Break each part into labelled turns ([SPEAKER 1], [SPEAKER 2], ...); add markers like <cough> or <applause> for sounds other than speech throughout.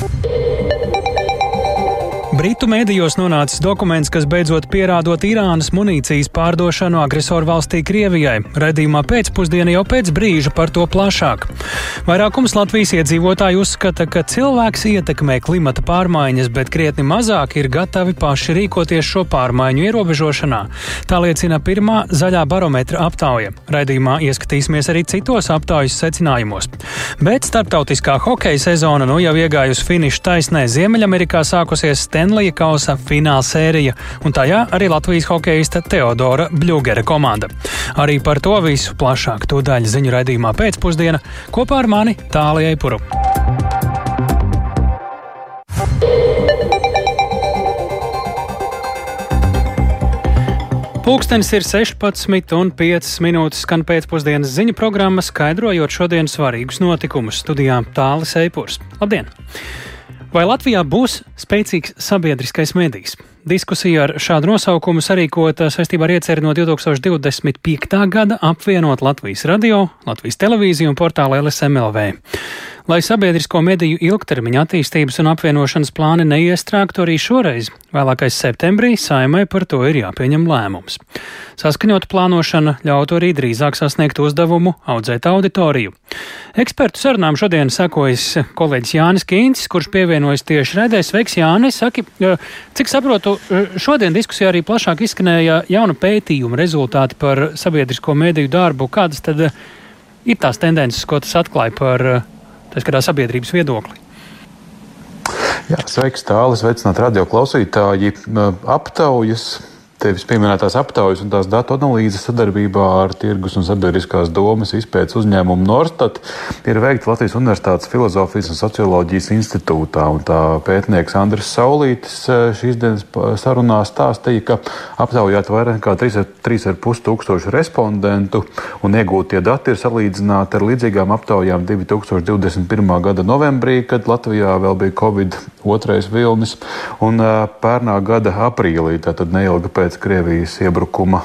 [SPEAKER 1] Thank you. Britu mēdījos nonācis dokuments, kas beidzot pierādot Irānas munīcijas pārdošanu agresoru valstī Krievijai. Redījumā pēcpusdienā jau pēc brīža par to plašāk. Vairākums Latvijas iedzīvotāju uzskata, ka cilvēks ietekmē klimata pārmaiņas, bet krietni mazāk ir gatavi paši rīkoties šo pārmaiņu ierobežošanā. Tā liecina pirmā zaļā barometra aptauja. Redījumā ieskatīsimies arī citos aptaujas secinājumos. Bet starptautiskā hokeja sezona nu jau iegājusi finiša taisnē Ziemeļamerikā sākusies Stenlī Stanley kausa fināla sērija, un tajā arī Latvijas hokeista Teodora Bļūgera komanda. Arī par to visu plašāk to daļu ziņu raidījumā pēcpusdienā kopā ar mani Tālijai Puru. Pūkstens ir 16,5 minūtes skan pēcpusdienas ziņu programma, skaidrojot šodienas svarīgus notikumus. Studijā Tālis Eipurs. Labdien! Vai Latvijā būs spēcīgs sabiedriskais medijs? Diskusija ar šādu nosaukumu sarīkota saistībā ar ieceri no 2025. gada apvienot Latvijas radio, Latvijas televīziju un portālu LSMLV. Lai sabiedrisko mediju ilgtermiņa attīstības un apvienošanas plāni neiestrāgtu arī šoreiz, vēlākais septembrī saimai par to ir jāpieņem lēmums. Saskaņot plānošana ļautu arī drīzāk sasniegt uzdevumu audzēt auditoriju. Ekspertu sarunām šodien sekojas kolēģis Jānis Kīncis, kurš pievienojas tieši redzēs. Sveiks, Jānis! Saki, cik saprotu, šodien diskusijā arī plašāk izskanēja jauna pētījuma rezultāti par sabiedrisko mediju darbu. Kādas tad ir tās tendences, ko tas atklāja par tā skatā sabiedrības viedokli.
[SPEAKER 2] Jā, sveiks, tālāk, sveicināt radio klausītāji. Aptaujas tevis pieminētās aptaujas un tās datu analīzes sadarbībā ar Tirgus un sabiedriskās domas izpētes uzņēmumu Norstat ir veikta Latvijas Universitātes filozofijas un socioloģijas institūtā. Un tā pētnieks Andris Saulītis e, šīs dienas sarunā stāstīja, ka aptaujāt vairāk nekā 3,5 tūkstoši respondentu un iegūtie dati ir salīdzināti ar līdzīgām aptaujām 2021. gada novembrī, kad Latvijā vēl bija Covid otrais vilnis, un e, pērnā gada aprīlī, tātad neilgi pēc pēc Krievijas iebrukuma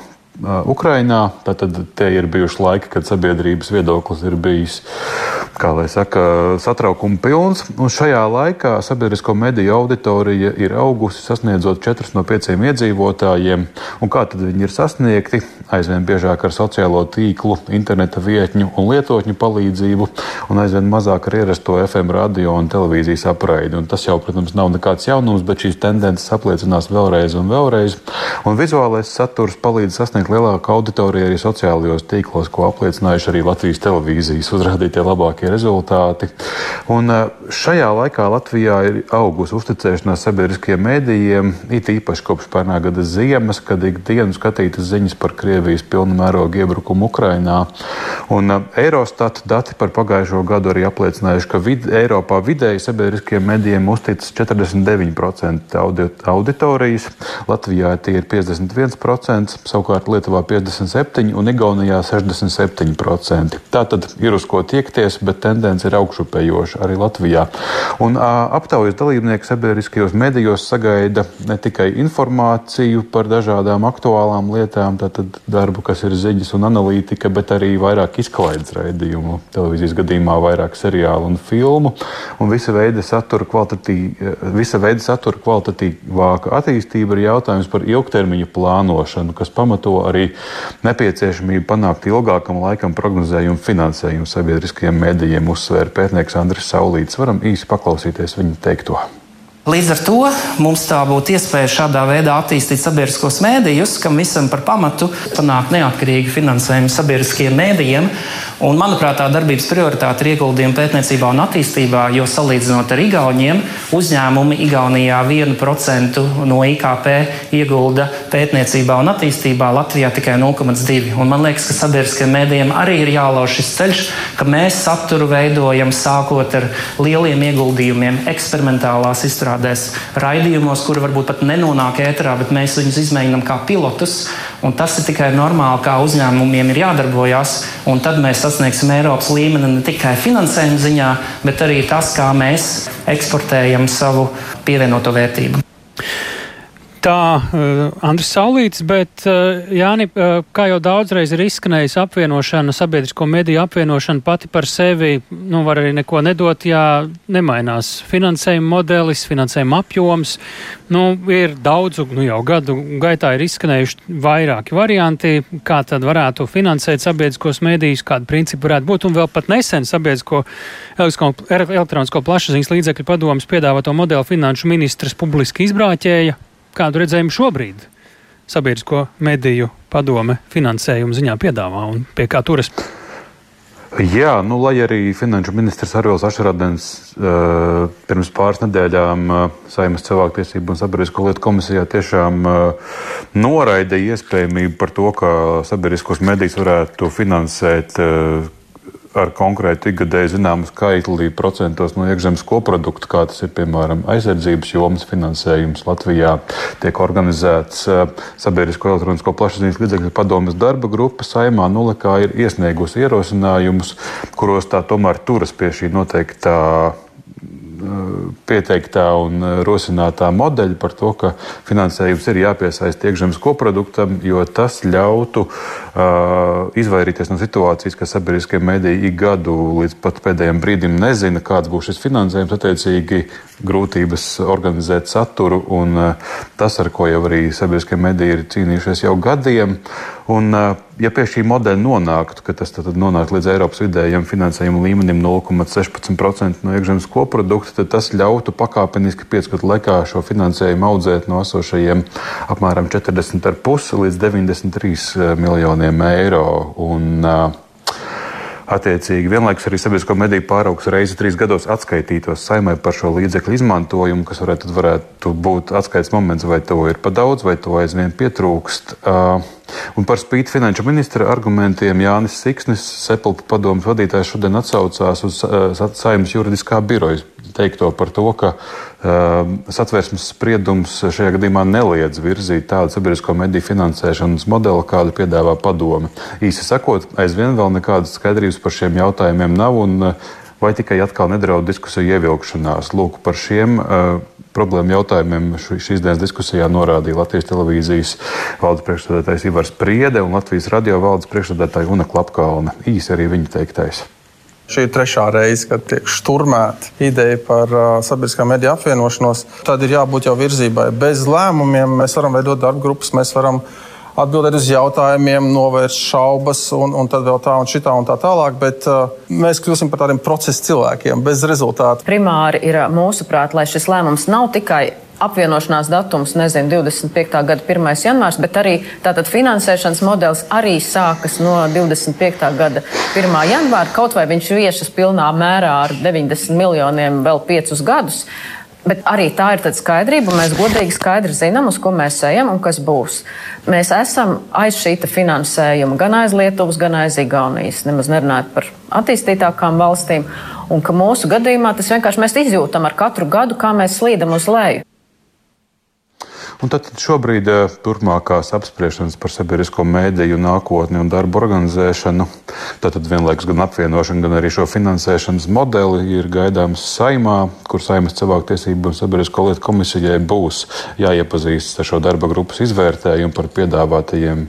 [SPEAKER 2] Ukrainā. Tātad te ir bijuši laiki, kad sabiedrības viedoklis ir bijis, kā lai saka, satraukuma pilns. Un šajā laikā sabiedrisko mediju auditorija ir augusi, sasniedzot 4 no 5 iedzīvotājiem. Un kā tad viņi ir sasniegti? Aizvien biežāk ar sociālo tīklu, interneta vietņu un lietotņu palīdzību, un aizvien mazāk ar ierasto FM radio un televīzijas apraidi. Un tas jau, protams, nav nekāds jaunums, bet šīs tendences apliecinās vēlreiz un vēlreiz. Un vizuālais saturs palīdz sasniegt lielāku auditoriju arī sociālajos tīklos, ko apliecinājuši arī Latvijas televīzijas uzrādītie labākie rezultāti. Un eh, šajā laikā Latvijā ir augusi uzticēšanās sabiedriskajiem mēdījiem, it īpaši kopš pērnā gada ziemas, kad ikdienu skatītas ziņas par Krievijas pilnu mērogu iebrukumu Ukrainā. Un eh, Eurostat dati par pagājušo gadu arī apliecinājuši, ka vid Eiropā vidēji sabiedriskajiem medijiem uzticas 49% auditorijas, Latvijā tie ir 51%, savukārt Lietuvā 57% un Igaunijā 67%. Tā tad ir uz ko tiekties, bet tendence ir augšupējoša arī Latvijā. Un aptaujas dalībnieki sabiedriskajos medijos sagaida ne tikai informāciju par dažādām aktuālām lietām, tātad darbu, kas ir ziņas un analītika, bet arī vairāk izklaides raidījumu, televīzijas gadījumā vairāk seriālu un filmu, un visa veida satura kvalitatīvāka attīstība ir jautājums par ilgtermiņa plānošanu, kas pamato arī nepieciešamību panākt ilgākam laikam prognozējumu finansējumu sabiedriskajiem mēdījiem, uzsvēra pētnieks Andris Saulīts. Varam īsi paklausīties viņa teikto.
[SPEAKER 3] Līdz ar to mums tā būtu iespēja šādā veidā attīstīt sabiedriskos mēdījus, kam visam par pamatu panākt neatkarīgu finansējumu sabiedriskiem mēdījiem. Un, manuprāt, tā darbības prioritāte ir ieguldījuma pētniecībā un attīstībā, jo salīdzinot ar Igauniem, uzņēmumi Igaunijā 1% no IKP iegulda pētniecībā un attīstībā, Latvijā tikai 0,2%. Man liekas, ka sabiedriskiem mēdījiem arī ir jālauž šis ceļš, ka mēs saturu veidojam sākot ar lieliem ieguldījumiem eksperimentālās izstrādes izstrādēs raidījumos, kuri varbūt pat nenonāk ēterā, bet mēs viņus izmēģinām kā pilotus. Tas ir tikai normāli, kā uzņēmumiem ir jādarbojas. Tad mēs sasniegsim Eiropas līmeni ne tikai finansējuma ziņā, bet arī tas, kā mēs eksportējam savu pievienoto vērtību.
[SPEAKER 1] Tā, uh, Andris Saulīts, bet uh, Jāni, uh, kā jau daudzreiz ir izskanējis apvienošana, sabiedrisko mediju apvienošana pati par sevi, nu, var arī neko nedot, ja nemainās finansējuma modelis, finansējuma apjoms. Nu, ir daudzu, nu jau gadu gaitā ir izskanējuši vairāki varianti, kā tad varētu finansēt sabiedriskos medijus, kāda principa varētu būt, un vēl pat nesen sabiedrisko elektronisko plašsaziņas līdzekļu padomas piedāvāto modeli finanšu ministrs publiski izbrāķēja kādu redzējumu šobrīd sabiedrisko mediju padome finansējuma ziņā piedāvā un pie kā turas?
[SPEAKER 2] Jā, nu, lai arī finanšu ministrs Arvils Ašradens uh, pirms pāris nedēļām uh, Saimas cilvēktiesību un sabiedrisko lietu komisijā tiešām uh, noraida iespējamību par to, ka sabiedriskos medijus varētu finansēt uh, ar konkrētu ikgadēju zināmu skaitli procentos no iekšzemes koprodukta, kā tas ir piemēram aizsardzības jomas finansējums Latvijā, tiek organizēts eh, sabiedrisko elektronisko plašsaziņas līdzekļu padomas darba grupa saimā Nulekā ir iesniegusi ierosinājumus, kuros tā tomēr turas pie šī noteiktā pieteiktā un rosinātā modeļa par to, ka finansējums ir jāpiesaista iekšzemes koproduktam, jo tas ļautu uh, izvairīties no situācijas, ka sabiedriskie mediji ik gadu līdz pat pēdējiem brīdim nezina, kāds būs šis finansējums, attiecīgi grūtības organizēt saturu, un uh, tas, ar ko jau arī sabiedriskie mediji ir cīnījušies jau gadiem. Un, uh, ja pie šī modeļa nonāktu, ka tas nonāktu līdz Eiropas vidējiem finansējuma līmenim 0,16% no iekšzemes koprodukta, tad tas ļautu pakāpeniski piecu gadu laikā šo finansējumu audzēt no esošajiem apmēram 40,5 līdz 93 eh, miljoniem eiro. Un, uh, Attiecīgi, vienlaikus arī sabiedrisko mediju pāraugs reizi trīs gados atskaitītos saimai par šo līdzekļu izmantojumu, kas varētu, varētu būt atskaites moments, vai to ir pa daudz, vai to aizvien pietrūkst. Uh, un par spīti finanšu ministra argumentiem Jānis Siksnis, Sepulpa padomas vadītājs, šodien atsaucās uz uh, saimnes juridiskā biroja teikto par to, ka uh, satversmes spriedums šajā gadījumā neliedz virzīt tādu sabiedrisko mediju finansēšanas modeli, kādu piedāvā padome. Īsi sakot, aizvien vēl nekādas skaidrības par šiem jautājumiem nav. Un, uh, Vai tikai atkal nedraud diskusiju ievilkšanās? Lūk, par šiem uh, problēmu jautājumiem šīs dienas diskusijā norādīja Latvijas televīzijas valdes priekšstādātājs Ivars Priede un Latvijas radio valdes priekšstādātāja Una Klapkalna. Īsi arī viņa teiktais.
[SPEAKER 4] Šī ir trešā reize, kad tiek šturmēta ideja par uh, sabiedriskā mediju apvienošanos. Tad ir jābūt jau virzībai. Bez lēmumiem mēs varam veidot darba grupas, mēs varam atbildēt uz jautājumiem, novērst šaubas, un, un tad vēl tā un šitā un tā tālāk. Bet uh, mēs kļūsim par tādiem procesa cilvēkiem bez rezultātu.
[SPEAKER 5] Primāri ir mūsuprāt, lai šis lēmums nav tikai apvienošanās datums, nezinu, 25. gada 1. janvārs, bet arī tātad finansēšanas modelis arī sākas no 25. gada 1. janvāra, kaut vai viņš viešas pilnā mērā ar 90 miljoniem vēl 5 gadus. Bet arī tā ir skaidrība, un mēs godīgi skaidri zinām, uz ko mēs ejam un kas būs. Mēs esam aiz šī finansējuma, gan aiz Lietuvas, gan aiz Igaunijas, nemaz nerunājot par attīstītākām valstīm, un ka mūsu gadījumā tas vienkārši mēs izjūtam ar katru gadu, kā mēs slīdam uz leju.
[SPEAKER 2] Un tad šobrīd eh, turpmākās apspriešanas par sabiedrisko mēdīju nākotni un darbu organizēšanu, tātad vienlaikus gan apvienošanu, gan arī šo finansēšanas modeli ir gaidāms saimā, kur saimas cilvēktiesību un sabiedrisko lietu komisijai būs jāiepazīstas ar šo darba grupas izvērtējumu par piedāvātajiem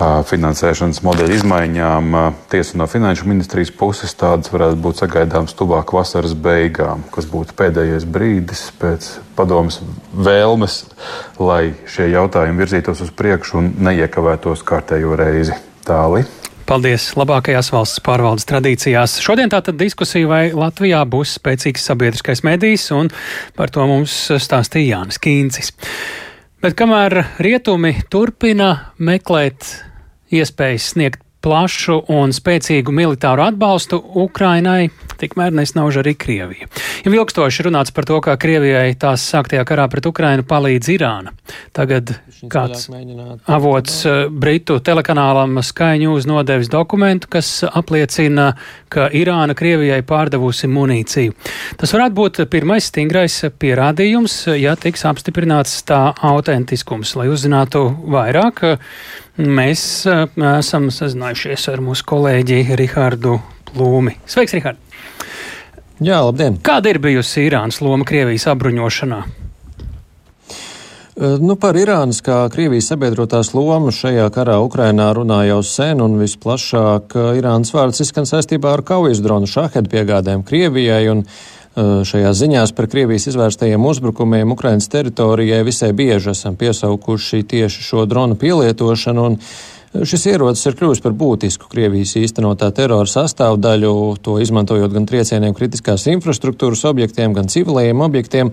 [SPEAKER 2] finansēšanas modeļa izmaiņām. Tiesa no finanšu ministrijas puses tādas varētu būt sagaidāmas tuvāk vasaras beigām, kas būtu pēdējais brīdis pēc padomas vēlmes, lai šie jautājumi virzītos uz priekšu un neiekavētos kārtējo reizi. Tāli.
[SPEAKER 1] Paldies! Labākajās valsts pārvaldes tradīcijās. Šodien tātad diskusija, vai Latvijā būs spēcīgs sabiedriskais medijs, un par to mums stāstīja Jānis Kīncis. Bet kamēr rietumi turpina meklēt iespējas sniegt plašu un spēcīgu militāru atbalstu Ukrainai, tikmēr nesnauž arī Krievija. Jau ilgstoši runāts par to, kā Krievijai tās sāktajā karā pret Ukrainu palīdz Irāna. Tagad kāds avots eh, Britu telekanālam Sky News nodevis dokumentu, kas apliecina, ka Irāna Krievijai pārdevusi munīciju. Tas varētu būt pirmais stingrais pierādījums, ja tiks apstiprināts tā autentiskums, lai uzzinātu vairāk. Mēs esam sazinājušies ar mūsu kolēģi Rihardu Plūmi. Sveiks, Rihard!
[SPEAKER 6] Jā, labdien!
[SPEAKER 1] Kāda ir bijusi Irānas loma Krievijas apbruņošanā?
[SPEAKER 6] Nu, par Irānas kā Krievijas sabiedrotās lomu šajā karā Ukrainā runā jau sen, un visplašāk Irānas vārds izskan saistībā ar kaujas dronu šahedu piegādēm Krievijai, un šajās ziņās par Krievijas izvērstajiem uzbrukumiem Ukrainas teritorijai visai bieži esam piesaukuši tieši šo dronu pielietošanu, un Šis ierocis ir kļuvis par būtisku Krievijas īstenotā terora sastāvdaļu, to izmantojot gan triecieniem kritiskās infrastruktūras objektiem, gan civilējiem objektiem.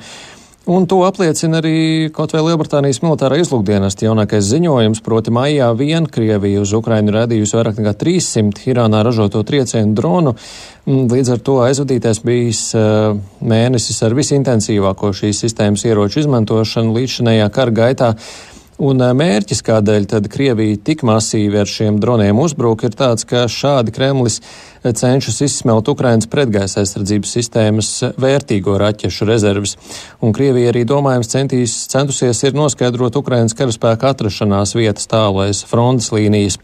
[SPEAKER 6] Un to apliecina arī kaut vai Lielbritānijas militārā izlūkdienesta jaunākais ziņojums, proti maijā vien Krievija uz Ukrainu radījusi vairāk nekā 300 Irānā ražoto triecienu dronu. Līdz ar to aizvadītais bijis uh, mēnesis ar visintensīvāko šīs sistēmas ieroču izmantošanu līdz šinējā kara gaitā. Un mērķis, kādēļ tad Krievija tik masīvi ar šiem droniem uzbruk, ir tāds, ka šādi Kremlis cenšas izsmelt Ukrainas pretgaisa aizsardzības sistēmas vērtīgo raķešu rezerves. Un Krievija arī domājams centīs, centusies ir noskaidrot Ukrainas karaspēka atrašanās vietas tālais frontes līnijas.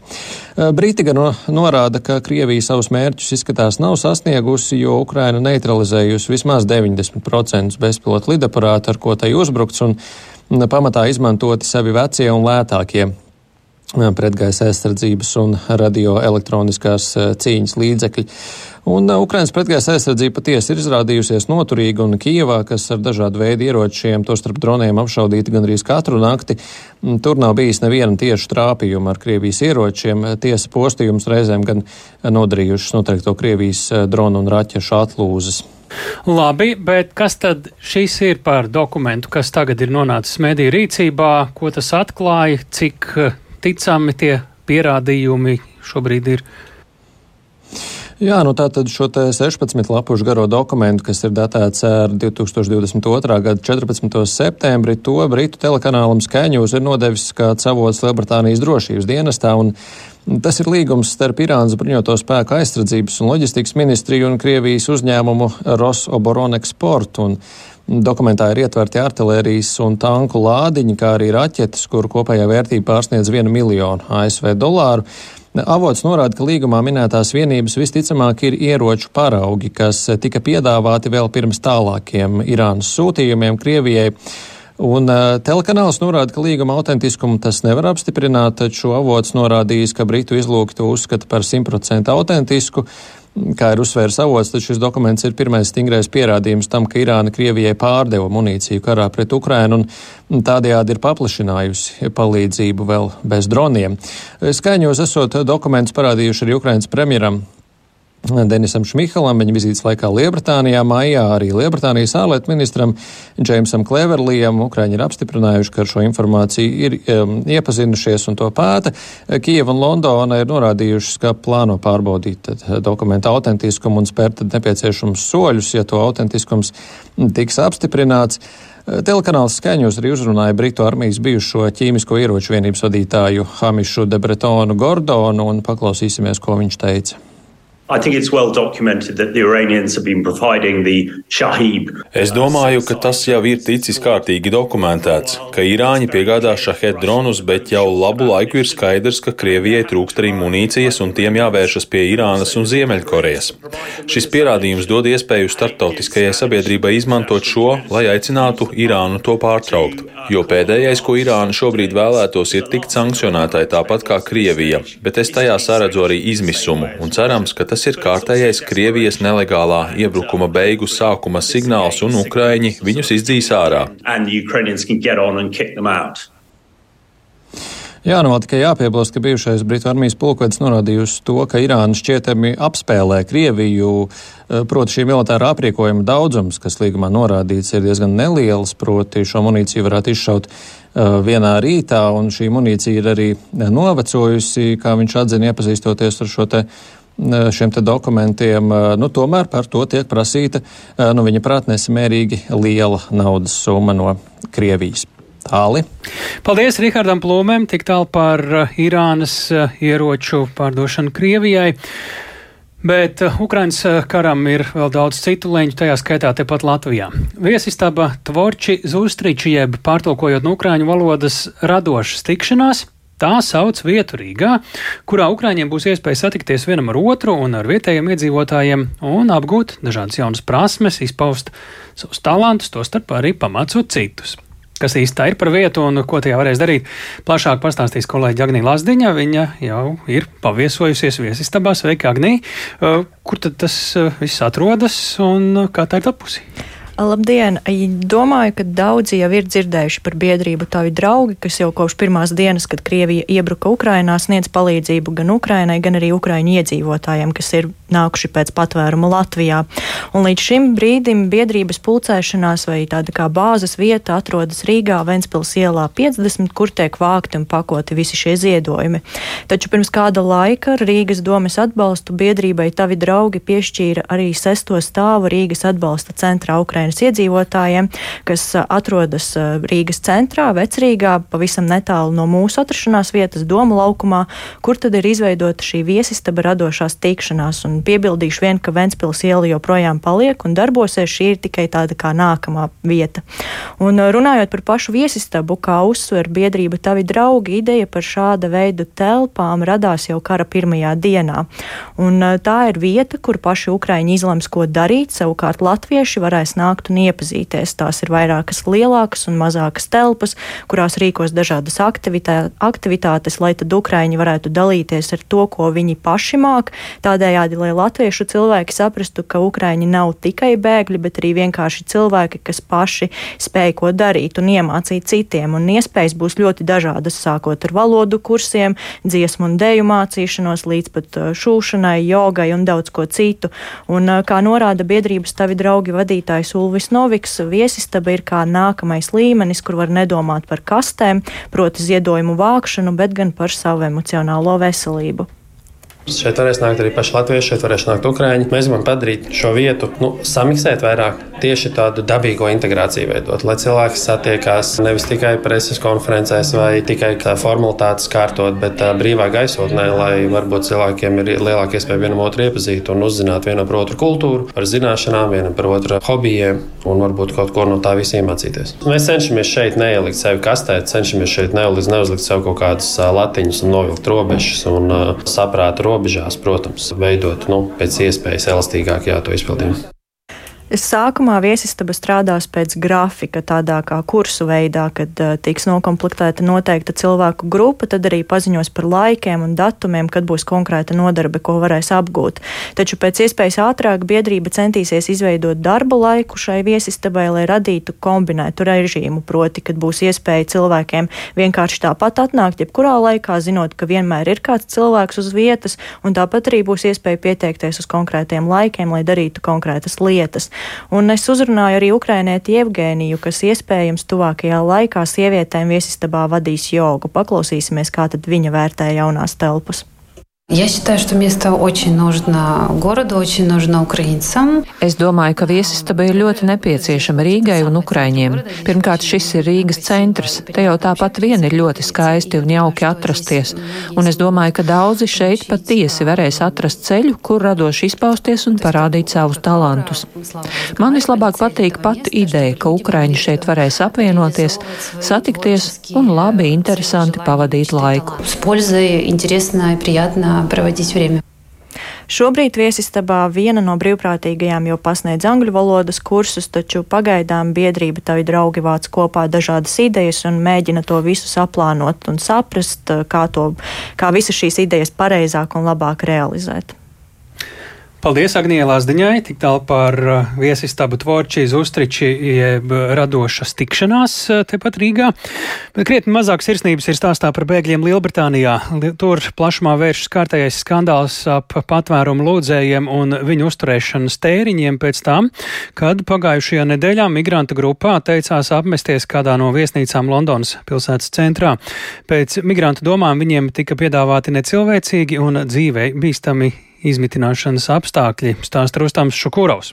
[SPEAKER 6] Brīti gan no, norāda, ka Krievija savus mērķus izskatās nav sasniegusi, jo Ukraina neutralizējusi vismaz 90% bezpilotu lidaparātu, ar ko tai uzbrukts. Un, pamatā izmantoti savi vecie un lētākie pretgaisa aizsardzības un radioelektroniskās cīņas līdzekļi. Un Ukrainas pretgaisa aizsardzība patiesi ir izrādījusies noturīga, un Kijevā, kas ar dažādu veidu ieročiem, tostarp droniem apšaudīti gandrīz katru nakti, tur nav bijis neviena tieša trāpījuma ar Krievijas ieročiem. Tiesa postījums reizēm gan nodarījušas noteikto Krievijas dronu un raķešu atlūzes.
[SPEAKER 1] Labi, bet kas tad šis ir par dokumentu, kas tagad ir nonācis mediju rīcībā, ko tas atklāja, cik eh, ticami tie pierādījumi šobrīd ir?
[SPEAKER 6] Jā, nu tā tad šo 16 lapušu garo dokumentu, kas ir datēts ar 2022. gada 14. septembri, to Britu telekanālam Skaņūs ir nodevis kā avots Lielbritānijas drošības dienestā. Un Tas ir līgums starp Irānas bruņoto spēku aizsardzības un loģistikas ministriju un Krievijas uzņēmumu Rosoboronexport. Dokumentā ir ietverti artilērijas un tanku lādiņi, kā arī raķetes, kuru kopējā vērtība pārsniedz 1 miljonu ASV dolāru. Avots norāda, ka līgumā minētās vienības visticamāk ir ieroču paraugi, kas tika piedāvāti vēl pirms tālākiem Irānas sūtījumiem Krievijai. Un uh, telekanāls norāda, ka līguma autentiskumu tas nevar apstiprināt, taču avots norādījis, ka Britu izlūki to uzskata par 100% autentisku. Kā ir uzsvērs avots, tad šis dokuments ir pirmais stingrais pierādījums tam, ka Irāna Krievijai pārdeva munīciju karā pret Ukrainu un tādējādi ir paplašinājusi palīdzību vēl bez droniem. Skaņos esot dokumentus parādījuši arī Ukrainas premjeram Denisam Šmihalam viņa vizītes laikā Lielbritānijā maijā arī Lielbritānijas ārlietu ministram Džeimsam Kleverlijam. Ukraiņi ir apstiprinājuši, ka ar šo informāciju ir um, iepazinušies un to pēta. Kieva un Londona ir norādījušas, ka plāno pārbaudīt dokumentu autentiskumu un spērt nepieciešams soļus, ja to autentiskums tiks apstiprināts. Telekanāls skaņos arī uzrunāja Britu armijas bijušo ķīmisko ieroču vienības vadītāju Hamišu de Bretonu Gordonu un paklausīsimies, ko viņš teica.
[SPEAKER 7] Es domāju, ka tas jau ir ticis kārtīgi dokumentēts, ka Irāņi piegādā šahed dronus, bet jau labu laiku ir skaidrs, ka Krievijai trūkst arī munīcijas un tiem jāvēršas pie Irānas un Ziemeļkorejas. Šis pierādījums dod iespēju starptautiskajai sabiedrībai izmantot šo, lai aicinātu Irānu to pārtraukt. Jo pēdējais, ko Irāna šobrīd vēlētos, ir tikt sankcionētai tāpat kā Krievija, bet es tajā saredzu arī izmisumu un cerams, ka tas ir kārtējais Krievijas nelegālā iebrukuma beigu sākuma signāls, un Ukraiņi viņus izdzīs ārā.
[SPEAKER 6] Jā, nu tikai jāpiebilst, ka bijušais Britu armijas pulkvedis norādījusi to, ka Irāna šķietami apspēlē Krieviju, eh, proti šī militārā apriekojuma daudzums, kas līgumā norādīts, ir diezgan neliels, proti šo munīciju varētu izšaut uh, vienā rītā, un šī munīcija ir arī novecojusi, kā viņš atzina, iepazīstoties ar šo te šiem te dokumentiem, nu, tomēr par to tiek prasīta, nu, viņa prāt, nesamērīgi liela naudas summa no Krievijas. Tāli.
[SPEAKER 1] Paldies Rihardam Plūmēm, tik tālu par Irānas ieroču pārdošanu Krievijai. Bet Ukrainas karam ir vēl daudz citu leņķu, tajā skaitā tepat Latvijā. Viesistaba Tvorči Zustriči, jeb pārtulkojot no ukraiņu valodas radošas tikšanās, Tā sauc vietu Rīgā, kurā Ukrāņiem būs iespēja satikties vienam ar otru un ar vietējiem iedzīvotājiem un apgūt dažādas jaunas prasmes, izpaust savus talantus, tostarp arī pamācot citus. kas īsti tā ir par vietu un ko tajā varēs darīt. Plašāk pastāstīs kolēģi Agnija Lazdiņa. Viņa jau ir paviesojusies viesistabā. Sveika, Agnija! Kur tad tas viss atrodas un kā tā ir tapusi?
[SPEAKER 8] Labdien! Domāju, ka daudzi jau ir dzirdējuši par biedrību Tavi draugi, kas jau kopš pirmās dienas, kad Krievija iebruka Ukrainā, sniedz palīdzību gan Ukrainai, gan arī Ukraiņu iedzīvotājiem, kas ir nākuši pēc patvēruma Latvijā. Un līdz šim brīdim biedrības pulcēšanās vai tāda kā bāzes vieta atrodas Rīgā, Ventspils ielā 50, kur tiek vākti un pakoti visi šie ziedojumi. Taču pirms kāda laika Rīgas domes atbalstu biedrībai Tavi draugi piešķīra arī sesto stāvu Rīgas atbalsta centrā Ukrainā. Ukrainas iedzīvotājiem, kas atrodas Rīgas centrā, Vecrīgā, pavisam netālu no mūsu atrašanās vietas, Doma laukumā, kur tad ir izveidota šī viesistaba radošās tikšanās. Un piebildīšu vien, ka Ventspils iela joprojām paliek un darbosies, šī ir tikai tāda kā nākamā vieta. Un runājot par pašu viesistabu, kā uzsver biedrība Tavi draugi, ideja par šāda veida telpām radās jau kara pirmajā dienā. Un tā ir vieta, kur paši Ukraiņi izlems, ko darīt, savukārt latvieši varēs nākt nākt un iepazīties. Tās ir vairākas lielākas un mazākas telpas, kurās rīkos dažādas aktivitā, aktivitātes, lai tad Ukraiņi varētu dalīties ar to, ko viņi paši māk. Tādējādi, lai latviešu cilvēki saprastu, ka Ukraiņi nav tikai bēgļi, bet arī vienkārši cilvēki, kas paši spēj ko darīt un iemācīt citiem. Un iespējas būs ļoti dažādas, sākot ar valodu kursiem, dziesmu un dēju mācīšanos, līdz pat uh, šūšanai, jogai un daudz ko citu. Un, uh, kā norāda biedrības tavi draugi vadītājs Ulvis Noviks viesistaba ir kā nākamais līmenis, kur var nedomāt par kastēm, proti ziedojumu vākšanu, bet gan par savu emocionālo veselību.
[SPEAKER 9] Šeit varēs nākt arī paši latvieši, šeit varēs nākt ukrāņi. Mēs gribam padarīt šo vietu, nu, samiksēt vairāk, tieši tādu dabīgo integrāciju veidot, lai cilvēki satiekās nevis tikai preses konferencēs vai tikai formalitātes kārtot, bet brīvā gaisotnē, lai varbūt cilvēkiem ir lielāka iespēja vienam otru iepazīt un uzzināt vienam par otru kultūru, par zināšanām, vienam par otru hobijiem un varbūt kaut ko no tā visiem mācīties. Mēs cenšamies šeit neielikt sevi kastē, cenšamies šeit neuzlikt, neuzlikt sev kaut kādas latiņas un novilkt robežas un uh, saprātu robežās, protams, veidot nu, pēc iespējas elastīgāk jā, to izpildījumu.
[SPEAKER 8] Sākumā viesistaba strādās pēc grafika, tādā kā kursu veidā, kad uh, tiks nokomplektēta noteikta cilvēku grupa, tad arī paziņos par laikiem un datumiem, kad būs konkrēta nodarbe, ko varēs apgūt. Taču pēc iespējas ātrāk biedrība centīsies izveidot darba laiku šai viesistabai, lai radītu kombinētu režīmu, proti, kad būs iespēja cilvēkiem vienkārši tāpat atnākt, jebkurā laikā, zinot, ka vienmēr ir kāds cilvēks uz vietas, un tāpat arī būs iespēja pieteikties uz konkrētiem laikiem, lai darītu konkrētas lietas. Un es uzrunāju arī ukrainieti Evgēniju, kas iespējams tuvākajā laikā sievietēm viesistabā vadīs jogu. Paklausīsimies, kā tad viņa vērtē jaunās telpas.
[SPEAKER 10] Я считаю, что место очень нужно городу, очень нужно украинцам.
[SPEAKER 11] Es domāju, ka viesistaba ir ļoti nepieciešama Rīgai un Ukraiņiem. Pirmkārt, šis ir Rīgas centrs. Te jau tāpat vien ir ļoti skaisti un jauki atrasties. Un es domāju, ka daudzi šeit patiesi varēs atrast ceļu, kur radoši izpausties un parādīt savus talantus. Man vislabāk patīk pati ideja, ka Ukraiņi šeit varēs apvienoties, satikties un labi, interesanti pavadīt laiku.
[SPEAKER 10] С пользой, интересно и приятно проводить время.
[SPEAKER 8] Šobrīd viesistabā viena no brīvprātīgajām jau pasniedz angļu valodas kursus, taču pagaidām biedrība tavi draugi vāc kopā dažādas idejas un mēģina to visu saplānot un saprast, kā, to, kā visas šīs idejas pareizāk un labāk realizēt.
[SPEAKER 1] Paldies Agnijai Lazdiņai, tik tālu par uh, viesistabu Tvorči iz Ustriči, jeb radošas tikšanās uh, tepat Rīgā. Bet krietni mazāk sirsnības ir stāstā par bēgļiem Lielbritānijā. Tur plašumā vēršas kārtējais skandāls ap patvērumu lūdzējiem un viņu uzturēšanas tēriņiem pēc tam, kad pagājušajā nedēļā migranta grupā teicās apmesties kādā no viesnīcām Londonas pilsētas centrā. Pēc migrantu domām viņiem tika piedāvāti necilvēcīgi un dzīvei bīstami izmitināšanas apstākļi, stāsta Rustams Šukūraus.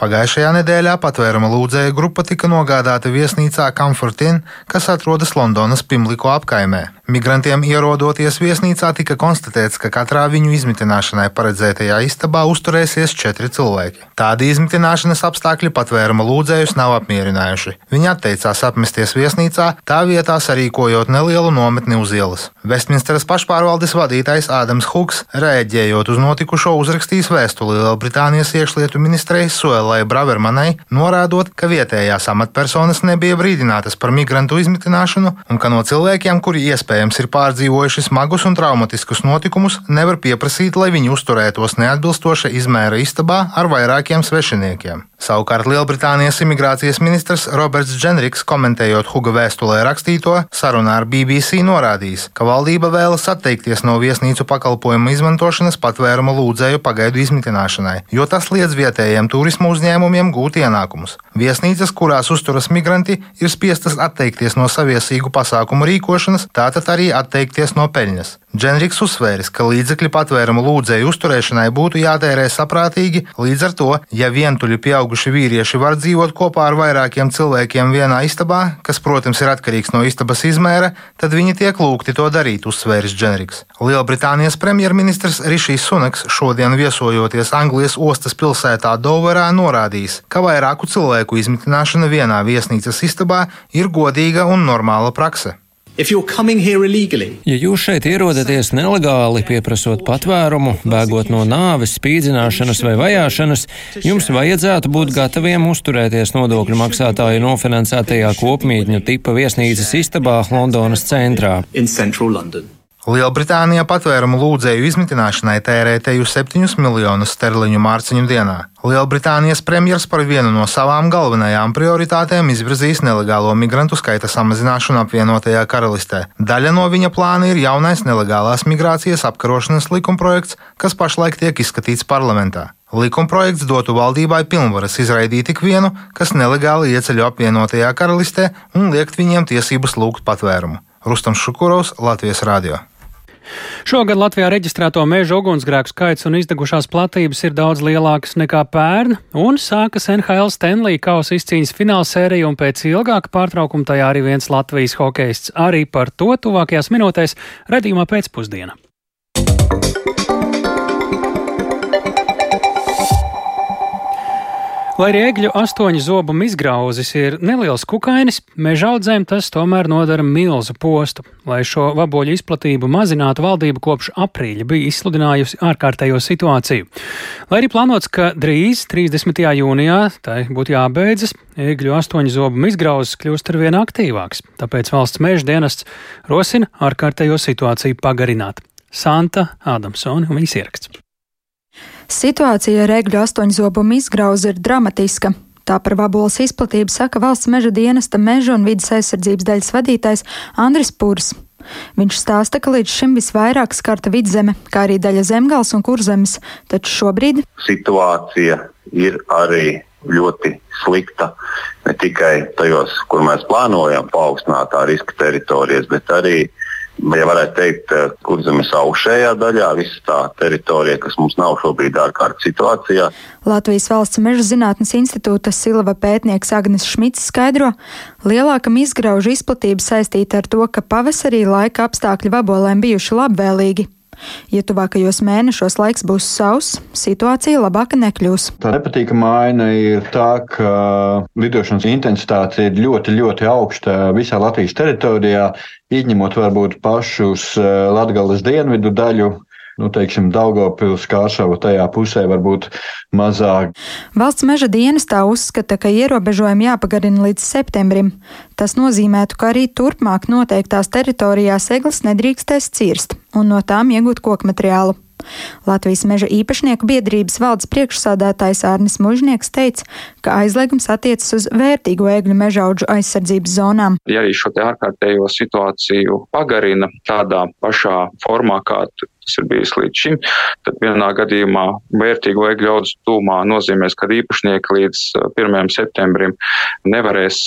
[SPEAKER 12] Pagājušajā nedēļā patvēruma lūdzēja grupa tika nogādāta viesnīcā Comfortin, kas atrodas Londonas Pimliko apkaimē. Migrantiem ierodoties viesnīcā tika konstatēts, ka katrā viņu izmitināšanai paredzētajā istabā uzturēsies četri cilvēki. Tādi izmitināšanas apstākļi patvēruma lūdzējus nav apmierinājuši. Viņi atteicās apmesties viesnīcā, tā vietā sarīkojot nelielu nometni uz ielas. Vestminsteras pašpārvaldes vadītājs Ādams Huks, rēģējot uz notikušo, uzrakstījis vēstuli Lielbritānijas iekšlietu ministrei Suelai Bravermanai, norādot, ka vietējās amatpersonas nebija brīdinātas par migrantu izmitināšanu un ka no cilvēkiem, kuri iespējams iespējams ir pārdzīvojuši smagus un traumatiskus notikumus, nevar pieprasīt, lai viņi uzturētos neatbilstoša izmēra istabā ar vairākiem svešiniekiem. Savukārt Lielbritānijas imigrācijas ministrs Roberts Dženriks, komentējot Huga vēstulē rakstīto, sarunā ar BBC norādījis, ka valdība vēlas atteikties no viesnīcu pakalpojumu izmantošanas patvēruma lūdzēju pagaidu izmitināšanai, jo tas liedz vietējiem turismu uzņēmumiem gūt ienākumus. Viesnīcas, kurās uzturas migranti, ir spiestas atteikties no saviesīgu pasākumu rīkošanas, tātad arī atteikties no peļņas. Dženriks uzsvēris, ka līdzekļi patvērumu lūdzēju uzturēšanai būtu jātērē saprātīgi, līdz ar to, ja vientuļi pieauguši vīrieši var dzīvot kopā ar vairākiem cilvēkiem vienā istabā, kas, protams, ir atkarīgs no istabas izmēra, tad viņi tiek lūgti to darīt, uzsvēris Dženriks. Lielbritānijas premjerministrs Rišijs Sunaks šodien viesojoties Anglijas ostas pilsētā Doverā norādījis, ka vairāku cilvēku izmitināšana vienā viesnīcas istabā ir godīga un normāla prakse.
[SPEAKER 6] Ja jūs šeit ierodaties nelegāli, pieprasot patvērumu, bēgot no nāves, spīdzināšanas vai vajāšanas, jums vajadzētu būt gataviem uzturēties nodokļu maksātāju nofinansētajā kopmītņu tipa viesnīcas istabā Londonas centrā.
[SPEAKER 12] Lielbritānijā patvērumu lūdzēju izmitināšanai tērē teju 7 miljonus sterliņu mārciņu dienā. Lielbritānijas premjers par vienu no savām galvenajām prioritātēm izvirzīs nelegālo migrantu skaita samazināšanu apvienotajā karalistē. Daļa no viņa plāna ir jaunais nelegālās migrācijas apkarošanas likumprojekts, kas pašlaik tiek izskatīts parlamentā. Likumprojekts dotu valdībai pilnvaras izraidīt ikvienu, kas nelegāli ieceļo apvienotajā karalistē un liekt viņiem tiesības lūgt patvērumu. Rustams Šukurovs, Latvijas Rādio.
[SPEAKER 1] Šogad Latvijā reģistrēto meža ugunsgrēku skaits un izdegušās platības ir daudz lielākas nekā pērn, un sākas NHL Stanley kausa izcīņas fināla sērija, un pēc ilgāka pārtraukuma tajā arī viens Latvijas hokeists. Arī par to tuvākajās minūtēs redzījumā pēcpusdienā. Lai arī egļu astoņu zobu izgrauzis ir neliels kukainis, meža audzēm tas tomēr nodara milzu postu. Lai šo vaboļu izplatību mazinātu, valdība kopš aprīļa bija izsludinājusi ārkārtējo situāciju. Lai arī plānots, ka drīz, 30. jūnijā, tai būtu jābeidzas, egļu astoņu zobu izgrauzis kļūst ar vien aktīvāks, tāpēc valsts meža dienests rosina ārkārtējo situāciju pagarināt. Santa Ādamsona un viņas ieraksts.
[SPEAKER 13] Situācija ar egļu astoņzobumu izgrauzi ir dramatiska. Tā par vabolas izplatību saka valsts meža dienesta meža un vidas aizsardzības daļas vadītājs Andris Pūrs. Viņš stāsta, ka līdz šim visvairāk skarta vidzeme, kā arī daļa zemgals un kurzemes, taču šobrīd
[SPEAKER 14] situācija ir arī ļoti slikta. Ne tikai tajos, kur mēs plānojam paaugstinātā riska teritorijas, bet arī ja varētu teikt, kurzemes augšējā daļā, visa tā teritorija, kas mums nav šobrīd ārkārtas situācijā.
[SPEAKER 13] Latvijas valsts meža zinātnes institūta Silva pētnieks Agnes Šmits skaidro, lielākam izgraužu izplatība saistīta ar to, ka pavasarī laika apstākļi vabolēm bijuši labvēlīgi. Ja tuvākajos mēnešos laiks būs sauss, situācija labāka nekļūs.
[SPEAKER 2] Tā nepatīkamā aina ir tā, ka lidošanas intensitāte ir ļoti, ļoti augsta visā Latvijas teritorijā, izņemot varbūt pašus eh, Latgales dienvidu daļu, nu, teiksim, Daugopils, Kāršava tajā pusē varbūt mazāk.
[SPEAKER 13] Valsts meža dienestā uzskata, ka ierobežojumi jāpagarina līdz septembrim. Tas nozīmētu, ka arī turpmāk noteiktās teritorijās eglis nedrīkstēs cirst un no tām iegūt koku materiālu. Latvijas meža īpašnieku biedrības valdes priekšsādātājs Ārnis Mužnieks teica, ka aizliegums attiecas uz vērtīgo egļu mežaudžu aizsardzības zonām.
[SPEAKER 15] Ja arī šo ārkārtējo situāciju pagarina tādā pašā formā, kā tas ir bijis līdz šim, tad vienā gadījumā vērtīgo egļu audzes tūmā nozīmēs, ka īpašnieki līdz 1. Uh, septembrim nevarēs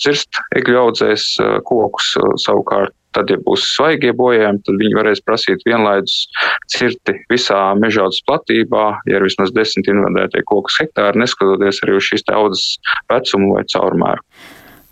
[SPEAKER 15] cirst egļu audzēs uh, kokus savukārt. Tad, ja būs svaigie bojājumi, tad viņi varēs prasīt vienlaidus cirti visā mežaudas platībā, ja ir vismaz desmit invadētie kokus hektāri, neskatoties arī uz šīs audzes vecumu vai caurmēru.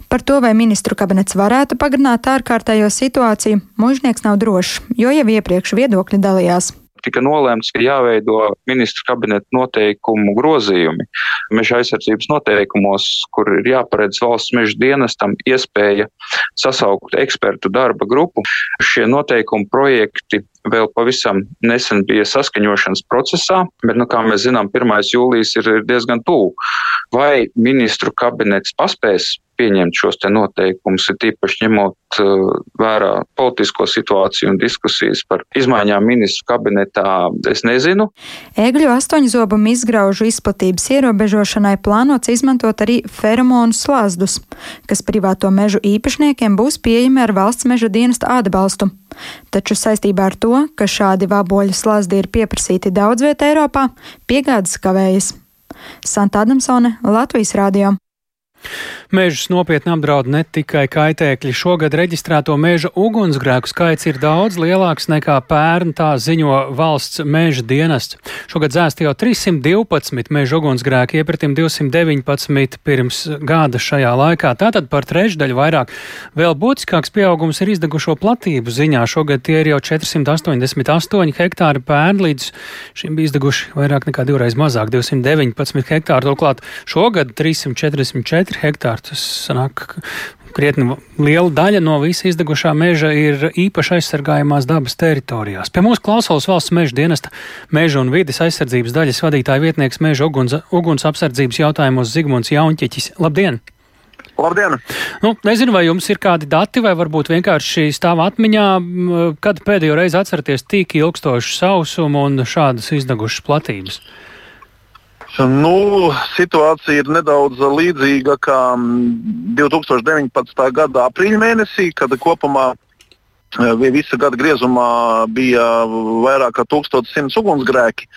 [SPEAKER 13] Par to, vai ministru kabinets varētu pagarināt ārkārtējo situāciju, mužnieks nav drošs, jo jau iepriekš viedokļi dalījās
[SPEAKER 15] tika nolēmts, ka jāveido ministru kabineta noteikumu grozījumi. Meža aizsardzības noteikumos, kur ir jāparedz valsts meža dienestam iespēja sasaukt ekspertu darba grupu. Šie noteikumu projekti vēl pavisam nesen bija saskaņošanas procesā, bet, nu, kā mēs zinām, 1. jūlijas ir diezgan tuvu. Vai ministru kabinets paspēs pieņemt šos noteikumus, ir tīpaši ņemot uh, vērā politisko situāciju un diskusijas par izmaiņām ministru kabinetā, es nezinu.
[SPEAKER 13] Egļu astoņzobumu izgraužu izplatības ierobežošanai plānots izmantot arī feromonu slazdus, kas privāto mežu īpašniekiem būs pieejami ar valsts meža dienesta atbalstu. Taču saistībā ar to, ka šādi vaboļu slazdi ir pieprasīti daudz vietā Eiropā, piegādes kavējas. Santa Adamsone, Latvijas Rādio.
[SPEAKER 1] Mežus nopietni apdraud ne tikai kaitēkļi. Šogad reģistrēto meža ugunsgrēku skaits ir daudz lielāks nekā pērn, tā ziņo valsts meža dienests. Šogad zēsti jau 312 meža ugunsgrēki, iepratim 219 pirms gada šajā laikā. Tātad par trešdaļu vairāk. Vēl būtiskāks pieaugums ir izdegušo platību ziņā. Šogad tie ir jau 488 hektāri pērn, līdz šim bija izdeguši vairāk nekā divreiz mazāk - 219 hektāri. Turklāt šogad 344 hektāri. Tas sanāk, krietni liela daļa no visa izdegušā meža ir īpaši aizsargājumās dabas teritorijās. Pie mūsu klausulas valsts meža dienesta meža un vides aizsardzības daļas vadītāja vietnieks meža uguns, uguns apsardzības jautājumos Zigmunds Jaunķeķis. Labdien!
[SPEAKER 16] Labdien!
[SPEAKER 1] Nu, nezinu, vai jums ir kādi dati, vai varbūt vienkārši stāv atmiņā, kad pēdējo reizi atceraties tik ilgstošu sausumu un šādas izdegušas platības.
[SPEAKER 16] Nu, situācija ir nedaudz līdzīga kā 2019. Mm, gada aprīļa mēnesī, kad kopumā e, visa gada griezumā bija vairāk kā 1100 ugunsgrēki.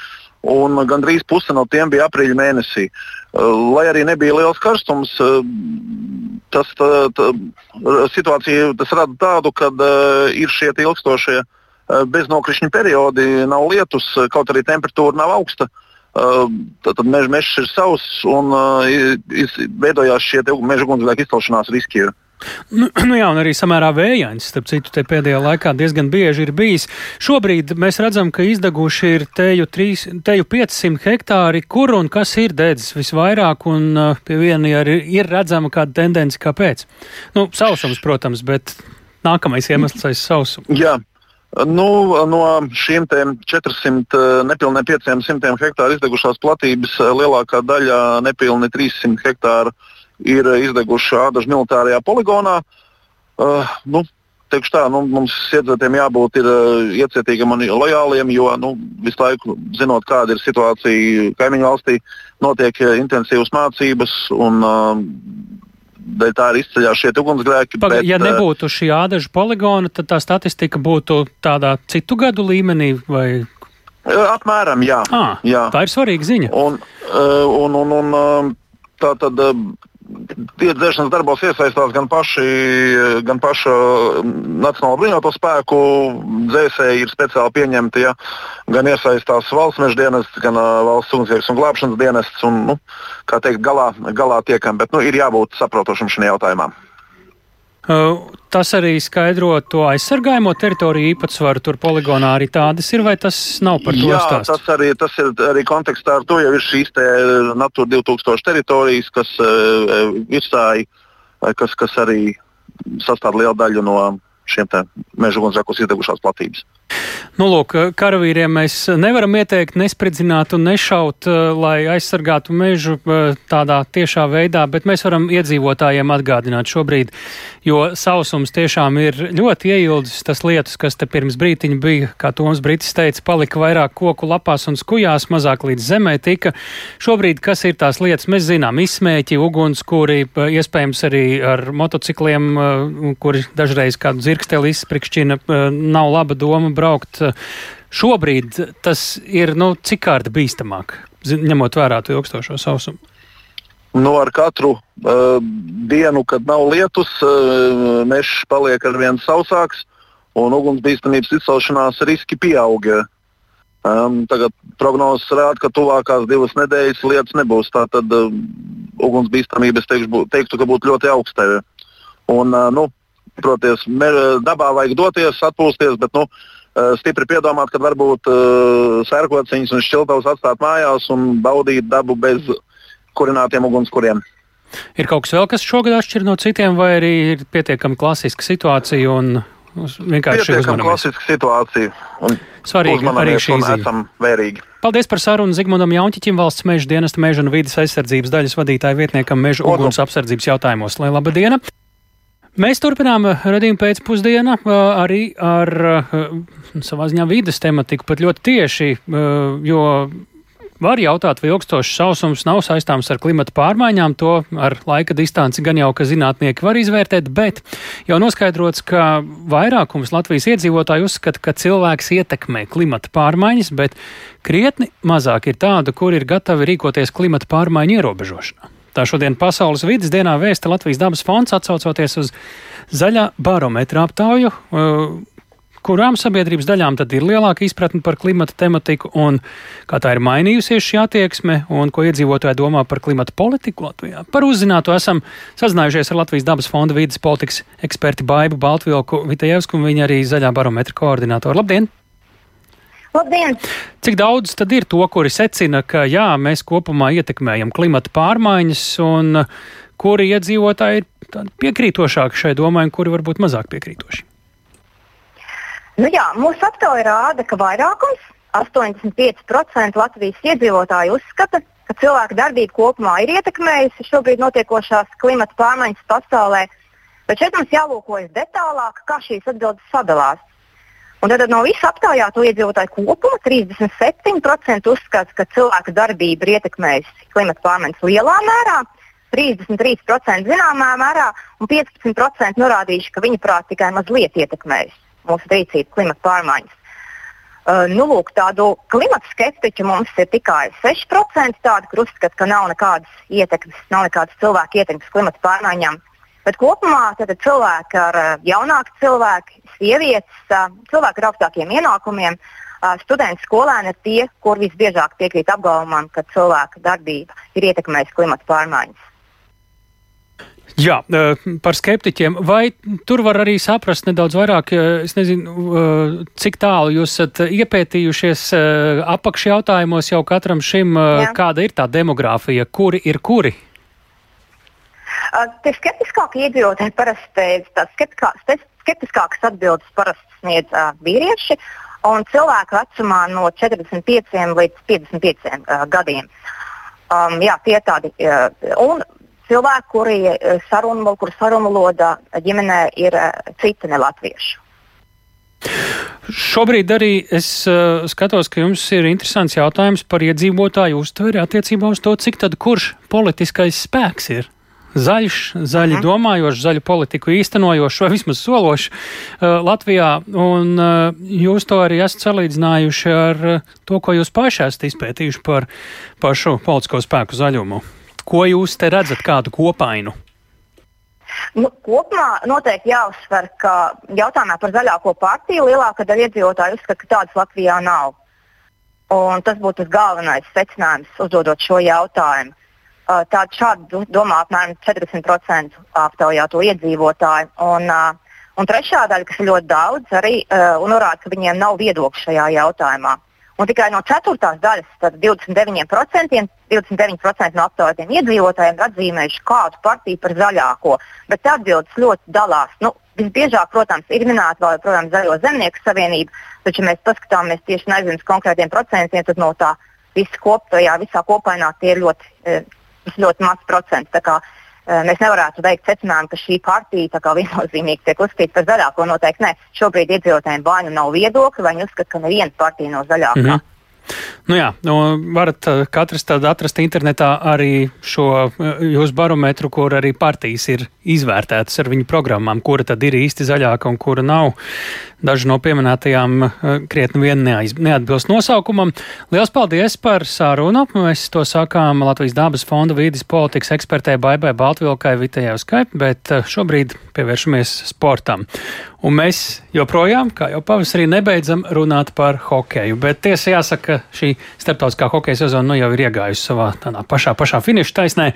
[SPEAKER 16] Un gandrīz puse no tiem bija aprīļa mēnesī. E, lai arī nebija liels karstums, e, tas tā, tā, situācija tas rada tādu, ka uh, ir šie ilgstošie beznokrišņu periodi, nav lietus, kaut arī temperatūra nav augsta. Uh, Tad meža mežs ir savs un veidojās šie meža ugunsgrēku izcelšanās riski. Ir.
[SPEAKER 1] Nu, <clears throat> nu jā, un arī samērā vējains, starp citu, te pēdējā laikā diezgan bieži ir bijis. Šobrīd mēs redzam, ka izdeguši ir teju, 3, teju 500 hektāri, kur un kas ir dedzis visvairāk, un pie viena arī ir redzama kāda tendence, kāpēc. Nu, sausums, protams, bet nākamais iemesls aiz sausumu.
[SPEAKER 16] Jā, Nu, no šiem 400, nepilniem 500 hektāru izdegušās platības lielākā daļa, nepilni 300 hektāru, ir izdeguši Ādažu militārajā poligonā. Uh, nu, teikšu tā, nu, mums iedzīvotājiem jābūt ir, uh, iecietīgiem un lojāliem, jo nu, visu laiku zinot, kāda ir situācija kaimiņu valstī, notiek intensīvas mācības. Un, uh, dēļ tā arī izceļās šie ugunsgrēki.
[SPEAKER 1] Paga, bet, ja eh, nebūtu šī ādažu poligona, tad tā statistika būtu tādā citu gadu līmenī vai?
[SPEAKER 16] Eh, apmēram, jā.
[SPEAKER 1] À, jā. Tā ir svarīga ziņa.
[SPEAKER 16] Un, eh, un, un, un, tā tad dzēšanas darbos iesaistās gan paši, gan paša Nacionālo bruņoto spēku dzēsēji ir speciāli pieņemti, ja, gan iesaistās valsts meža dienests, gan uh, valsts ugunsdzēsības un glābšanas dienests. Un, nu, kā teikt, galā, galā tiekam, bet nu, ir jābūt saprotošam šajā jautājumā.
[SPEAKER 1] Tas arī skaidro to aizsargājamo teritoriju īpatsvaru. Tur poligonā arī tādas ir, vai tas nav par to stāsts?
[SPEAKER 16] Jā, tas arī, tas ir arī kontekstā ar to, jau ir šīs te Natura 2000 teritorijas, kas uh, izstāja, kas, kas arī sastāv lielu daļu no šiem meža ugunsgrēkos izdegušās platības.
[SPEAKER 1] Nu, lūk, karavīriem mēs nevaram ieteikt nespridzināt un nešaut, eh, lai aizsargātu mežu eh, tādā tiešā veidā, bet mēs varam iedzīvotājiem atgādināt šobrīd, jo sausums tiešām ir ļoti ieildzis. Tas lietus, kas te pirms brītiņa bija, kā Toms Britis teica, palika vairāk koku lapās un skujās, mazāk līdz zemē tika. Šobrīd, kas ir tās lietas, mēs zinām, izsmēķi, ugunskuri, eh, iespējams arī ar motocikliem, kuri dažreiz kādu dzirksteli izsprikšķina, nav laba doma braukt Šobrīd tas ir nu, cik kārta bīstamāk, ņemot vērā to ilgstošo sausumu.
[SPEAKER 16] Nu, ar katru uh, dienu, kad nav lietus, uh, mežs paliek ar vien sausāks un ugunsbīstamības izcelšanās riski pieauga. Um, tagad prognozes rāda, ka tuvākās divas nedēļas lietas nebūs. Tā tad uh, ugunsbīstamība, es teikšu, teiktu, ka būtu ļoti augsta. Un, uh, nu, Protams, dabā vajag doties, atpūsties, bet nu, uh, stipri piedomāt, ka varbūt uh, sērkociņus un šķiltavas atstāt mājās un baudīt dabu bez kurinātiem ugunskuriem.
[SPEAKER 1] Ir kaut kas vēl, kas šogad atšķir no citiem, vai arī ir pietiekami klasiska situācija un vienkārši
[SPEAKER 16] uzmanība? Klasiska situācija.
[SPEAKER 1] Svarīgi arī šī
[SPEAKER 16] zīme.
[SPEAKER 1] Paldies par sarunu Zigmundam Jaunķiķim, valsts meža dienesta meža un vidas aizsardzības daļas vadītāja vietniekam meža uguns apsardzības jautājumos. Lai laba diena! Mēs turpinām redzējumu pēcpusdienā arī ar savā ziņā vidas tematiku, pat ļoti tieši, jo Var jautāt, vai ilgstošs sausums nav saistāms ar klimata pārmaiņām, to ar laika distanci gan jau, ka zinātnieki var izvērtēt, bet jau noskaidrots, ka vairākums Latvijas iedzīvotāju uzskata, ka cilvēks ietekmē klimata pārmaiņas, bet krietni mazāk ir tādu, kur ir gatavi rīkoties klimata pārmaiņu ierobežošanā. Tā šodien Pasaules vidas dienā vēsta Latvijas dabas fonds atsaucoties uz zaļā barometra aptauju, kurām sabiedrības daļām tad ir lielāka izpratne par klimata tematiku un kā tā ir mainījusies šī attieksme un ko iedzīvotāji domā par klimata politiku Latvijā. Par uzzinātu esam sazinājušies ar Latvijas dabas fonda vidas politikas eksperti Baibu Baltvilku Vitajevsku un viņa arī zaļā barometra koordinātoru. Labdien!
[SPEAKER 17] Labdien!
[SPEAKER 1] Cik daudz tad ir to, kuri secina, ka jā, mēs kopumā ietekmējam klimata pārmaiņas un kuri iedzīvotāji ir piekrītošāki šai domai un kuri varbūt mazāk piekrītoši?
[SPEAKER 17] Nu jā, mūsu aptaujā rāda, ka vairākums, 85% Latvijas iedzīvotāji uzskata, ka cilvēka darbība kopumā ir ietekmējusi šobrīd notiekošās klimata pārmaiņas pasaulē. Bet šeit mums jālūkojas detālāk, kā šīs atbildes sadalās. Un tad no visa aptaujāto iedzīvotāju kopuma 37% uzskata, ka cilvēka darbība ir ietekmējusi klimata pārmaiņas lielā mērā, 33% zināmā mērā un 15% norādījuši, ka viņa prāt tikai mazliet ietekmējusi mūsu rīcību klimata pārmaiņas. Uh, nu, lūk, tādu klimata skeptiķu mums ir tikai 6%, tādi, kur uzskata, ka nav nekādas ietekmes, nav nekādas cilvēku ietekmes klimata pārmaiņām. Bet kopumā tad, cilvēki ar uh, jaunāku cilvēku, sievietes, uh, cilvēki ar augstākiem ienākumiem, uh, studenti, skolēni ir tie, kur visbiežāk piekrīt apgalvojumam, ka cilvēka darbība ir ietekmējusi klimata pārmaiņas.
[SPEAKER 1] Jā, par skeptiķiem. Vai tur var arī saprast nedaudz vairāk, es nezinu, cik tālu jūs esat iepētījušies apakšjautājumos jau katram šim, Jā. kāda ir tā demogrāfija, kuri ir kuri?
[SPEAKER 17] Tie skeptiskākie iedzīvotāji parasti tādas skeptiskākas atbildes parasti sniedz uh, vīrieši un cilvēku vecumā no 45 līdz 55 uh, gadiem. Um, jā, tie ir tādi. Uh, cilvēki, kuri sarunu, kur sarunu lodā ģimenē ir citi ne latvieši.
[SPEAKER 1] Šobrīd arī es uh, skatos, ka jums ir interesants jautājums par iedzīvotāju uztveri attiecībā uz to, cik tad kurš politiskais spēks ir. Zaļš, zaļi. -huh. domājošs, zaļu politiku īstenojošs vai vismaz sološs uh, Latvijā, un uh, jūs to arī esat salīdzinājuši ar uh, to, ko jūs paši esat izpētījuši par pašu politisko spēku zaļumu. Ko jūs te redzat, kādu kopainu?
[SPEAKER 17] Nu, kopumā noteikti jāuzsver, ka jautājumā par zaļāko partiju lielākā daļa iedzīvotāju uzskata, ka tādas Latvijā nav. Un tas būtu tas galvenais secinājums, uzdodot šo jautājumu. Tādu šādu domā apmēram 40% aptaujāto iedzīvotāju. Un, un trešā daļa, kas ir ļoti daudz, arī norāda, ka viņiem nav viedokļa šajā jautājumā. Un tikai no ceturtās daļas, tad 29%, 29% no aptaujātiem iedzīvotājiem ir atzīmējuši kādu partiju par zaļāko. Bet atbildes ļoti dalās. Nu, visbiežāk, protams, ir minēta vēl joprojām Zaļo zemnieku savienība, taču, ja mēs paskatāmies tieši uz konkrētiem procentiem, tad no tā visa kopējā, visā kopainā tie ir ļoti, eh, ļoti maz procenti. Eh, mēs nevarētu veikt secinājumu, ka šī partija viennozīmīgi tiek uzskatīta par zaļāko. Noteikti ne. Šobrīd iedzīvotājiem vai nu nav viedokļa, vai viņi uzskata, ka neviena partija nav zaļākā. -hmm.
[SPEAKER 1] Nu jā, nu, varat katrs tad atrast internetā arī šo jūsu barometru, kur arī partijas ir izvērtētas ar viņu programmām, kura tad ir īsti zaļāka un kura nav. Daži no pieminētajām eh, krietni vien neaiz, neatbilst nosaukumam. Lielas paldies par sārunu. Mēs to sākām Latvijas dabas fonda vīdes politikas ekspertē Baibai Baltvilkai Vitējevskai, bet eh, šobrīd pievēršamies sportam. Un mēs joprojām, kā jau pavasarī, nebeidzam runāt par hokeju. Bet tiesa jāsaka, ka šī starptautiskā hokeja sezona nu jau ir iegājusi savā pašā, pašā finiša taisnē.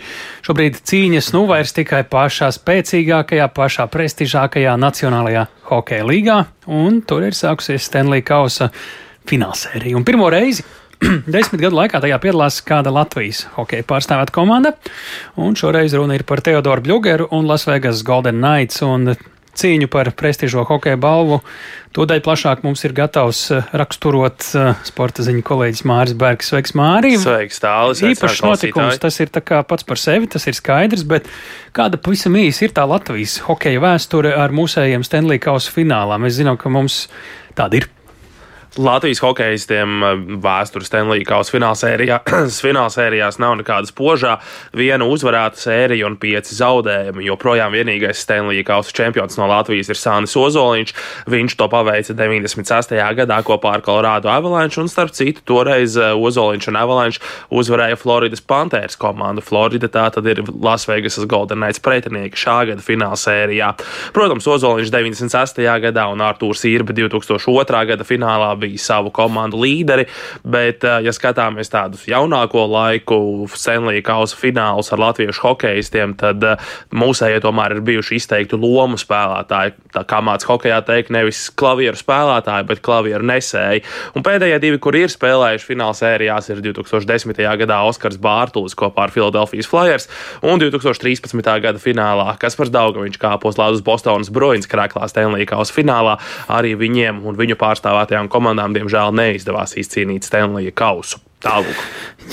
[SPEAKER 1] Šobrīd cīņas nu vairs tikai pašā spēcīgākajā, pašā prestižākajā nacionālajā hokeja līgā, un tur ir sākusies Stanley Kausa finālsērija. Un pirmo reizi <clears throat> Desmit gadu laikā tajā piedalās kāda Latvijas hokeja pārstāvēta komanda, un šoreiz runa ir par Teodoru Bļugeru un Lasvegas Golden Knights. Un cīņu par prestižo hokeja balvu. Tūdaļ plašāk mums ir gatavs eh, raksturot eh, sporta ziņu kolēģis Māris Bergs. Sveiks, Māri!
[SPEAKER 18] Sveiks, tālis!
[SPEAKER 1] Īpašs notikums, tas ir pats par sevi, tas ir skaidrs, bet kāda pavisam īsi ir tā Latvijas hokeja vēsture ar mūsējiem Stanley Kausa finālā? Mēs zinām, ka mums tāda ir.
[SPEAKER 18] Latvijas hokeistiem eh, vēstures Stanley Kausa finālsērijā, <clears throat> finālsērijās nav nekāda spožā. Viena uzvarēta sērija un pieci zaudējumi. Joprojām vienīgais Stanley Kausa čempions no Latvijas ir Sānis Ozoliņš. Viņš to paveica 96. gadā kopā ar Colorado Avalanche, un starp citu, toreiz eh, Ozoliņš un Avalanche uzvarēja Floridas Panthers komandu. Florida tā tad ir Lasvegasas Golden Knights pretinieki šā gada finālsērijā. Protams, Ozoliņš 96. gadā un Artūrs Irba 2002. gada finālā bija savu komandu līderi, bet, eh, ja skatāmies tādus jaunāko laiku, Senlija kausa finālus ar latviešu hokeistiem, tad eh, mūsējie tomēr ir bijuši izteikti lomu spēlētāji. Tā kā mācīja hokeja teikt, nevis klavieru spēlētāji, bet klavieru nesēji. Un pēdējie divi, kur ir spēlējuši fināla sērijās, ir 2010. gadā Oskars Bārtulis kopā ar Philadelphia Flyers un 2013. gada finālā Kaspars Daugaviņš kāpos Lādus Bostonas Bruins krāklā Stanley kausa finālā. Arī viņiem un viņu pārstāvētajām komandām komandām diemžēl neizdevās izcīnīt Stanley kausu. Tālāk.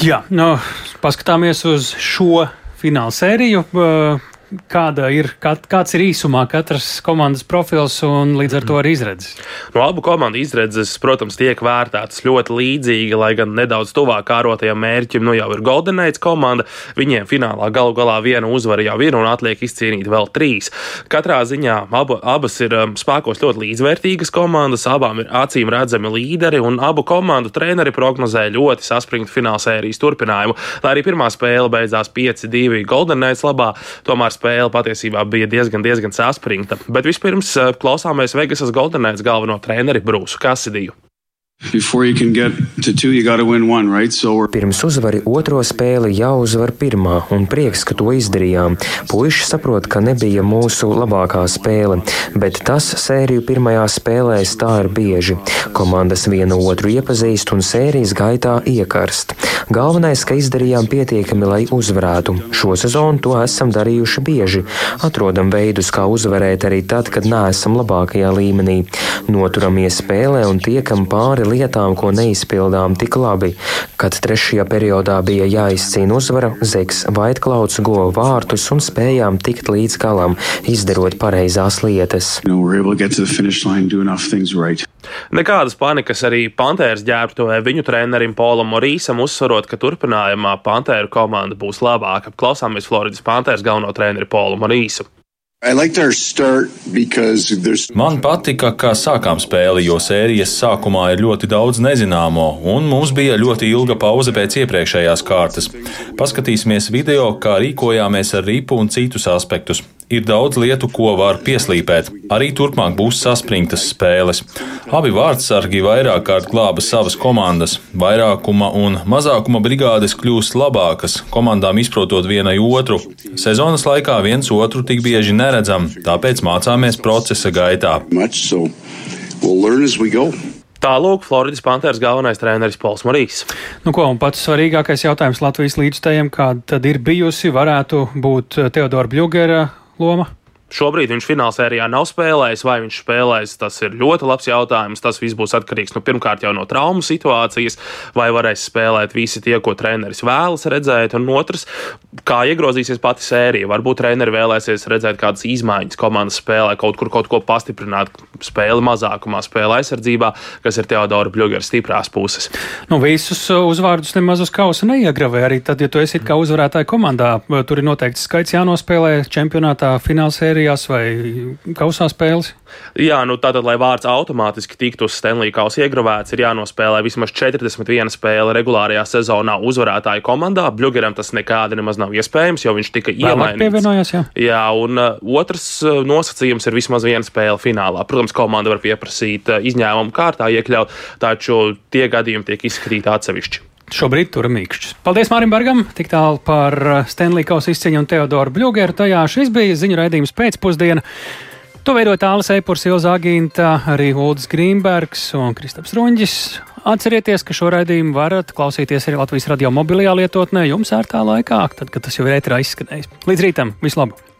[SPEAKER 1] Jā, nu, paskatāmies uz šo fināla sēriju. Uh, kāda ir, kā, kāds ir īsumā katras komandas profils un līdz ar to arī izredzes?
[SPEAKER 18] No abu komandu izredzes, protams, tiek vērtētas ļoti līdzīgi, lai gan nedaudz tuvāk kārotajam mērķim, nu jau ir Golden Knights komanda. Viņiem finālā galu galā viena uzvara jau ir un atliek izcīnīt vēl trīs. Katrā ziņā abu, abas ir um, spēkos ļoti līdzvērtīgas komandas, abām ir acīm redzami līderi un abu komandu treneri prognozē ļoti saspringtu finālsērijas turpinājumu. Lai arī pirmā spēle beidzās 5-2 Golden Knights labā, tomēr spēle patiesībā bija diezgan, diezgan saspringta. Bet vispirms eh, klausāmies Vegasas Golden Knights galveno treneri Brūsu Kasidiju.
[SPEAKER 19] Two, Pirms uzvari otro spēli jāuzvar pirmā, un prieks, ka to izdarījām. Puiši saprot, ka nebija mūsu labākā spēle, bet tas sēriju pirmajā spēlē tā ir bieži. Komandas viena otru iepazīst un sērijas gaitā iekarst. Galvenais, ka izdarījām pietiekami, lai uzvarētu. Šo sezonu to esam darījuši bieži. Atrodam veidus, kā uzvarēt arī tad, kad neesam labākajā līmenī. Noturamies spēlē un tiekam pāri lietām, ko neizpildām tik labi. Kad trešajā periodā bija jāizcīna uzvara, Zeks Vaitklauds guva vārtus un spējām tikt līdz galam, izdarot pareizās lietas.
[SPEAKER 18] Nekādas panikas arī Pantēras ģērbtuvē viņu trenerim Polam Morīsam uzsverot, ka turpinājumā Pantēru komanda būs labāka. Klausāmies Floridas Pantēras galveno treneri Polu Morīsu.
[SPEAKER 7] Man patika, kā sākām spēli, jo sērijas sākumā ir ļoti daudz nezināmo, un mums bija ļoti ilga pauze pēc iepriekšējās kārtas. Paskatīsimies video, kā rīkojāmies ar ripu un citus aspektus ir daudz lietu, ko var pieslīpēt. Arī turpmāk būs saspringtas spēles. Abi vārdsargi vairāk kārt glāba savas komandas. Vairākuma un mazākuma brigādes kļūst labākas, komandām izprotot vienai otru. Sezonas laikā viens otru tik bieži neredzam, tāpēc mācāmies procesa gaitā.
[SPEAKER 18] Tālāk Floridas Panthers galvenais treneris Pols Morīs.
[SPEAKER 1] Nu, ko, pats svarīgākais jautājums Latvijas līdzstājiem, kāda tad ir bijusi, varētu būt Teodora Bļugera loma?
[SPEAKER 18] Šobrīd viņš finālsērijā nav spēlējis, vai viņš spēlēs, tas ir ļoti labs jautājums. Tas viss būs atkarīgs nu, pirmkārt jau no traumu situācijas, vai varēs spēlēt visi tie, ko treneris vēlas redzēt, un otrs, kā iegrozīsies pati sērija. Varbūt treneri vēlēsies redzēt kādas izmaiņas komandas spēlē, kaut kur kaut ko pastiprināt, spēli mazākumā, spēle aizsardzībā, kas ir Teodora Bļūgera stiprās puses.
[SPEAKER 1] Nu, visus uh, uzvārdus nemaz uz kausa neiegravē. Arī tad, ja tu esi kā uzvarētāja komandā, tur ir noteikts skaits jānospēlē čempionātā, finālsērijās vai kausā spēles.
[SPEAKER 18] Jā, nu tātad, lai vārds automātiski tiktu uz Stanley kausa iegravēts, ir jānospēlē vismaz 41 spēle regulārajā sezonā uzvarētāju komandā. Bļūgeram tas nekādi nemaz nav iespējams, jo viņš tika
[SPEAKER 1] iemainīts. Jā.
[SPEAKER 18] jā, un uh, otrs uh, nosacījums ir vismaz viena spēle finālā. Protams, komanda var pieprasīt uh, izņēmumu kārtā iekļaut, taču tie gadījumi tiek izskatīti atsevišķi.
[SPEAKER 1] Šobrīd tur mīkšķis. Paldies Mārim Bargam, tik tālu par uh, Stanley Kausa izcīņu un Teodoru Bļūgeru. Tajā šis bija ziņu raidījums pēcpusdiena. To veidoja Tāls Eipurs, Ilza Agīnta, arī Uldis Grīmbergs un Kristaps Runģis. Atcerieties, ka šo raidījumu varat klausīties arī Latvijas radio mobilajā lietotnē jums ērtā laikā, tad, kad tas jau ir ētrā izskanējis. Līdz rītam, vislabāk!